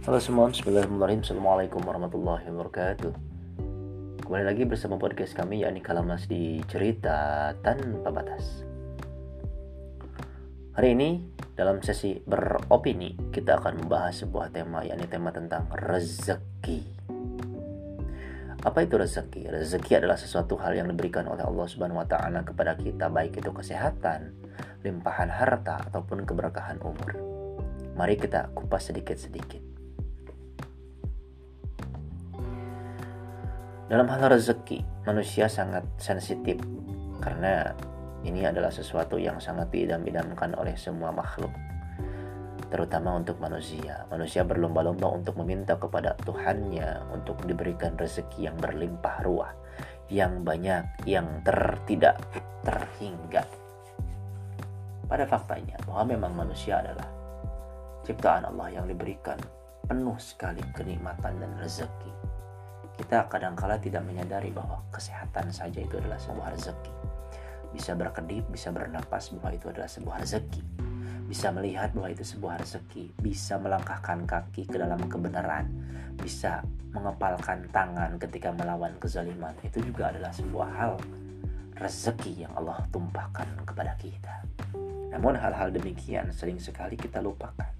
Halo semua, Bismillahirrahmanirrahim Assalamualaikum warahmatullahi wabarakatuh Kembali lagi bersama podcast kami yakni Kalamas di Cerita Tanpa Batas Hari ini dalam sesi beropini kita akan membahas sebuah tema yakni tema tentang rezeki Apa itu rezeki? Rezeki adalah sesuatu hal yang diberikan oleh Allah Subhanahu wa taala kepada kita baik itu kesehatan, limpahan harta ataupun keberkahan umur. Mari kita kupas sedikit-sedikit. Dalam hal rezeki, manusia sangat sensitif karena ini adalah sesuatu yang sangat diidam-idamkan oleh semua makhluk, terutama untuk manusia. Manusia berlomba-lomba untuk meminta kepada Tuhannya untuk diberikan rezeki yang berlimpah ruah, yang banyak, yang tertidak terhingga. Pada faktanya bahwa memang manusia adalah ciptaan Allah yang diberikan penuh sekali kenikmatan dan rezeki kita kadangkala tidak menyadari bahwa kesehatan saja itu adalah sebuah rezeki. Bisa berkedip, bisa bernapas bahwa itu adalah sebuah rezeki. Bisa melihat bahwa itu sebuah rezeki. Bisa melangkahkan kaki ke dalam kebenaran. Bisa mengepalkan tangan ketika melawan kezaliman. Itu juga adalah sebuah hal rezeki yang Allah tumpahkan kepada kita. Namun hal-hal demikian sering sekali kita lupakan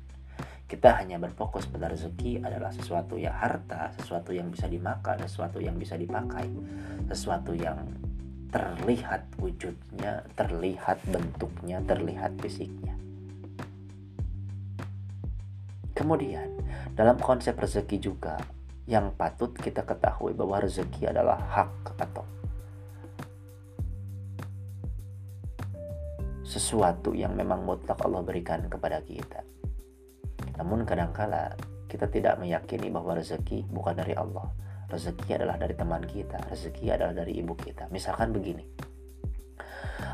kita hanya berfokus pada rezeki adalah sesuatu yang harta, sesuatu yang bisa dimakan, sesuatu yang bisa dipakai, sesuatu yang terlihat wujudnya, terlihat bentuknya, terlihat fisiknya. Kemudian, dalam konsep rezeki juga yang patut kita ketahui bahwa rezeki adalah hak atau sesuatu yang memang mutlak Allah berikan kepada kita. Namun kadangkala kita tidak meyakini bahwa rezeki bukan dari Allah. Rezeki adalah dari teman kita, rezeki adalah dari ibu kita. Misalkan begini.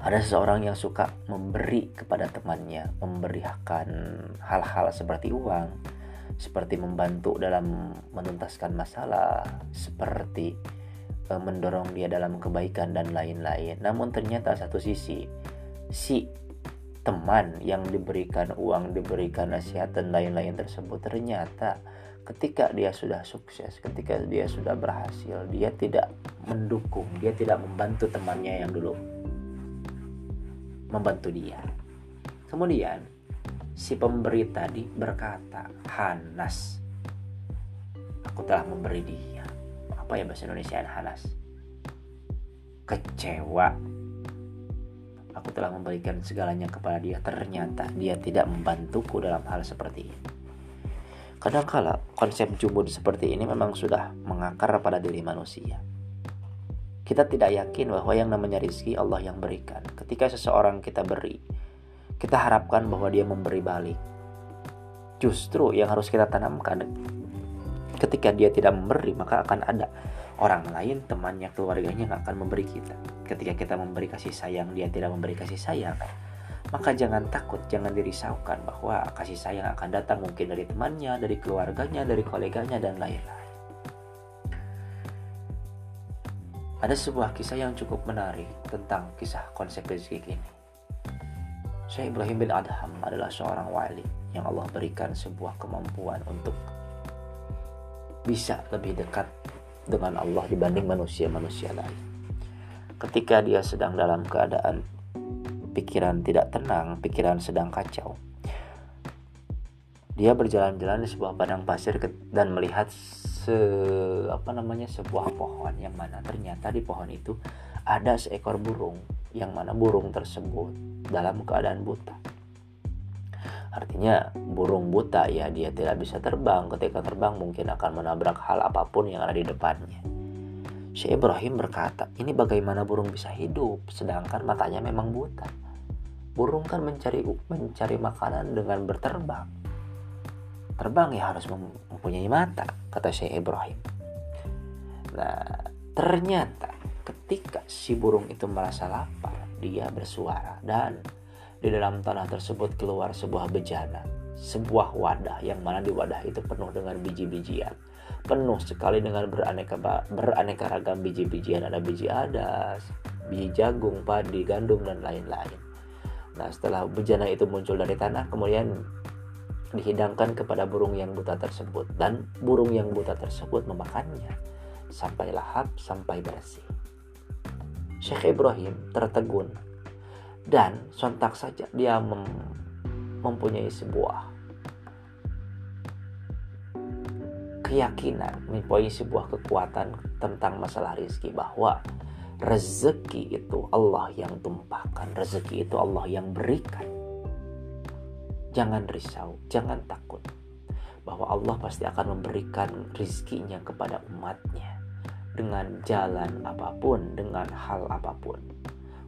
Ada seseorang yang suka memberi kepada temannya, memberikan hal-hal seperti uang, seperti membantu dalam menuntaskan masalah, seperti e, mendorong dia dalam kebaikan dan lain-lain. Namun ternyata satu sisi si teman yang diberikan uang, diberikan nasihat dan lain-lain tersebut ternyata ketika dia sudah sukses, ketika dia sudah berhasil, dia tidak mendukung, dia tidak membantu temannya yang dulu membantu dia. Kemudian si pemberi tadi berkata, "Hanas, aku telah memberi dia." Apa ya bahasa Indonesia Hanas? Kecewa aku telah memberikan segalanya kepada dia. Ternyata dia tidak membantuku dalam hal seperti ini. Kadangkala konsep jumud seperti ini memang sudah mengakar pada diri manusia. Kita tidak yakin bahwa yang namanya rizki Allah yang berikan. Ketika seseorang kita beri kita harapkan bahwa dia memberi balik. Justru yang harus kita tanamkan ketika dia tidak memberi maka akan ada orang lain, temannya, keluarganya nggak akan memberi kita. Ketika kita memberi kasih sayang, dia tidak memberi kasih sayang, maka jangan takut, jangan dirisaukan bahwa kasih sayang akan datang mungkin dari temannya, dari keluarganya, dari koleganya, dan lain-lain. Ada sebuah kisah yang cukup menarik tentang kisah konsep rezeki ini. Syekh Ibrahim bin Adham adalah seorang wali yang Allah berikan sebuah kemampuan untuk bisa lebih dekat dengan Allah dibanding manusia-manusia lain. Ketika dia sedang dalam keadaan pikiran tidak tenang, pikiran sedang kacau, dia berjalan-jalan di sebuah padang pasir dan melihat se apa namanya sebuah pohon yang mana ternyata di pohon itu ada seekor burung yang mana burung tersebut dalam keadaan buta. Artinya burung buta ya dia tidak bisa terbang. Ketika terbang mungkin akan menabrak hal apa pun yang ada di depannya. Syekh Ibrahim berkata, ini bagaimana burung bisa hidup sedangkan matanya memang buta. Burung kan mencari mencari makanan dengan berterbang. Terbang ya harus mempunyai mata, kata Syekh Ibrahim. Nah, ternyata ketika si burung itu merasa lapar, dia bersuara dan di dalam tanah tersebut keluar sebuah bejana, sebuah wadah yang mana di wadah itu penuh dengan biji-bijian. Penuh sekali dengan beraneka beraneka ragam biji-bijian, ada biji adas, biji jagung, padi, gandum dan lain-lain. Nah, setelah bejana itu muncul dari tanah, kemudian dihidangkan kepada burung yang buta tersebut dan burung yang buta tersebut memakannya sampai lahap sampai bersih. Syekh Ibrahim tertegun dan sontak saja dia mem mempunyai sebuah keyakinan, mempunyai sebuah kekuatan tentang masalah rizki bahwa rezeki itu Allah yang tumpahkan, rezeki itu Allah yang berikan. Jangan risau, jangan takut bahwa Allah pasti akan memberikan rizkinya kepada umatnya dengan jalan apa pun, dengan hal apa pun.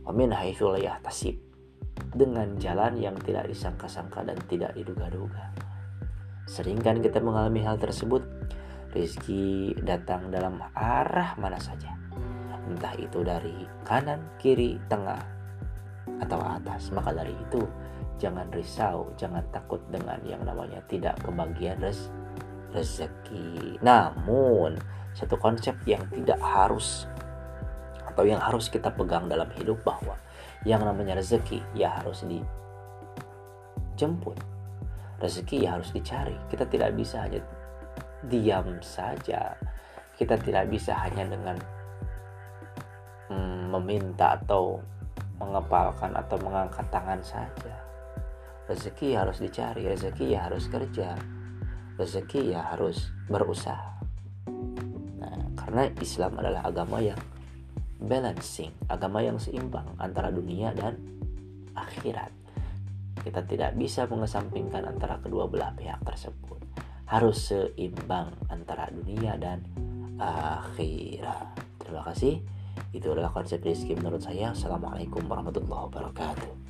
Wamin tasib dengan jalan yang tidak disangka-sangka dan tidak diduga-duga. Sering kan kita mengalami hal tersebut, rizki datang dalam arah mana saja entah itu dari kanan, kiri, tengah, atau atas. Maka dari itu, jangan risau, jangan takut dengan yang namanya tidak kebagian res rezeki. Namun, satu konsep yang tidak harus atau yang harus kita pegang dalam hidup bahwa yang namanya rezeki ya harus dijemput. Rezeki ya harus dicari. Kita tidak bisa hanya diam saja. Kita tidak bisa hanya dengan hmm, meminta atau mengepalkan atau mengangkat tangan saja. Rezeki harus dicari, rezeki ya harus kerja, rezeki ya harus berusaha. Nah, karena Islam adalah agama yang balancing, agama yang seimbang antara dunia dan akhirat. Kita tidak bisa mengesampingkan antara kedua belah pihak tersebut. Harus seimbang antara dunia dan akhirat. Terima kasih. Itu adalah konsep rezeki menurut saya. Assalamualaikum warahmatullahi wabarakatuh.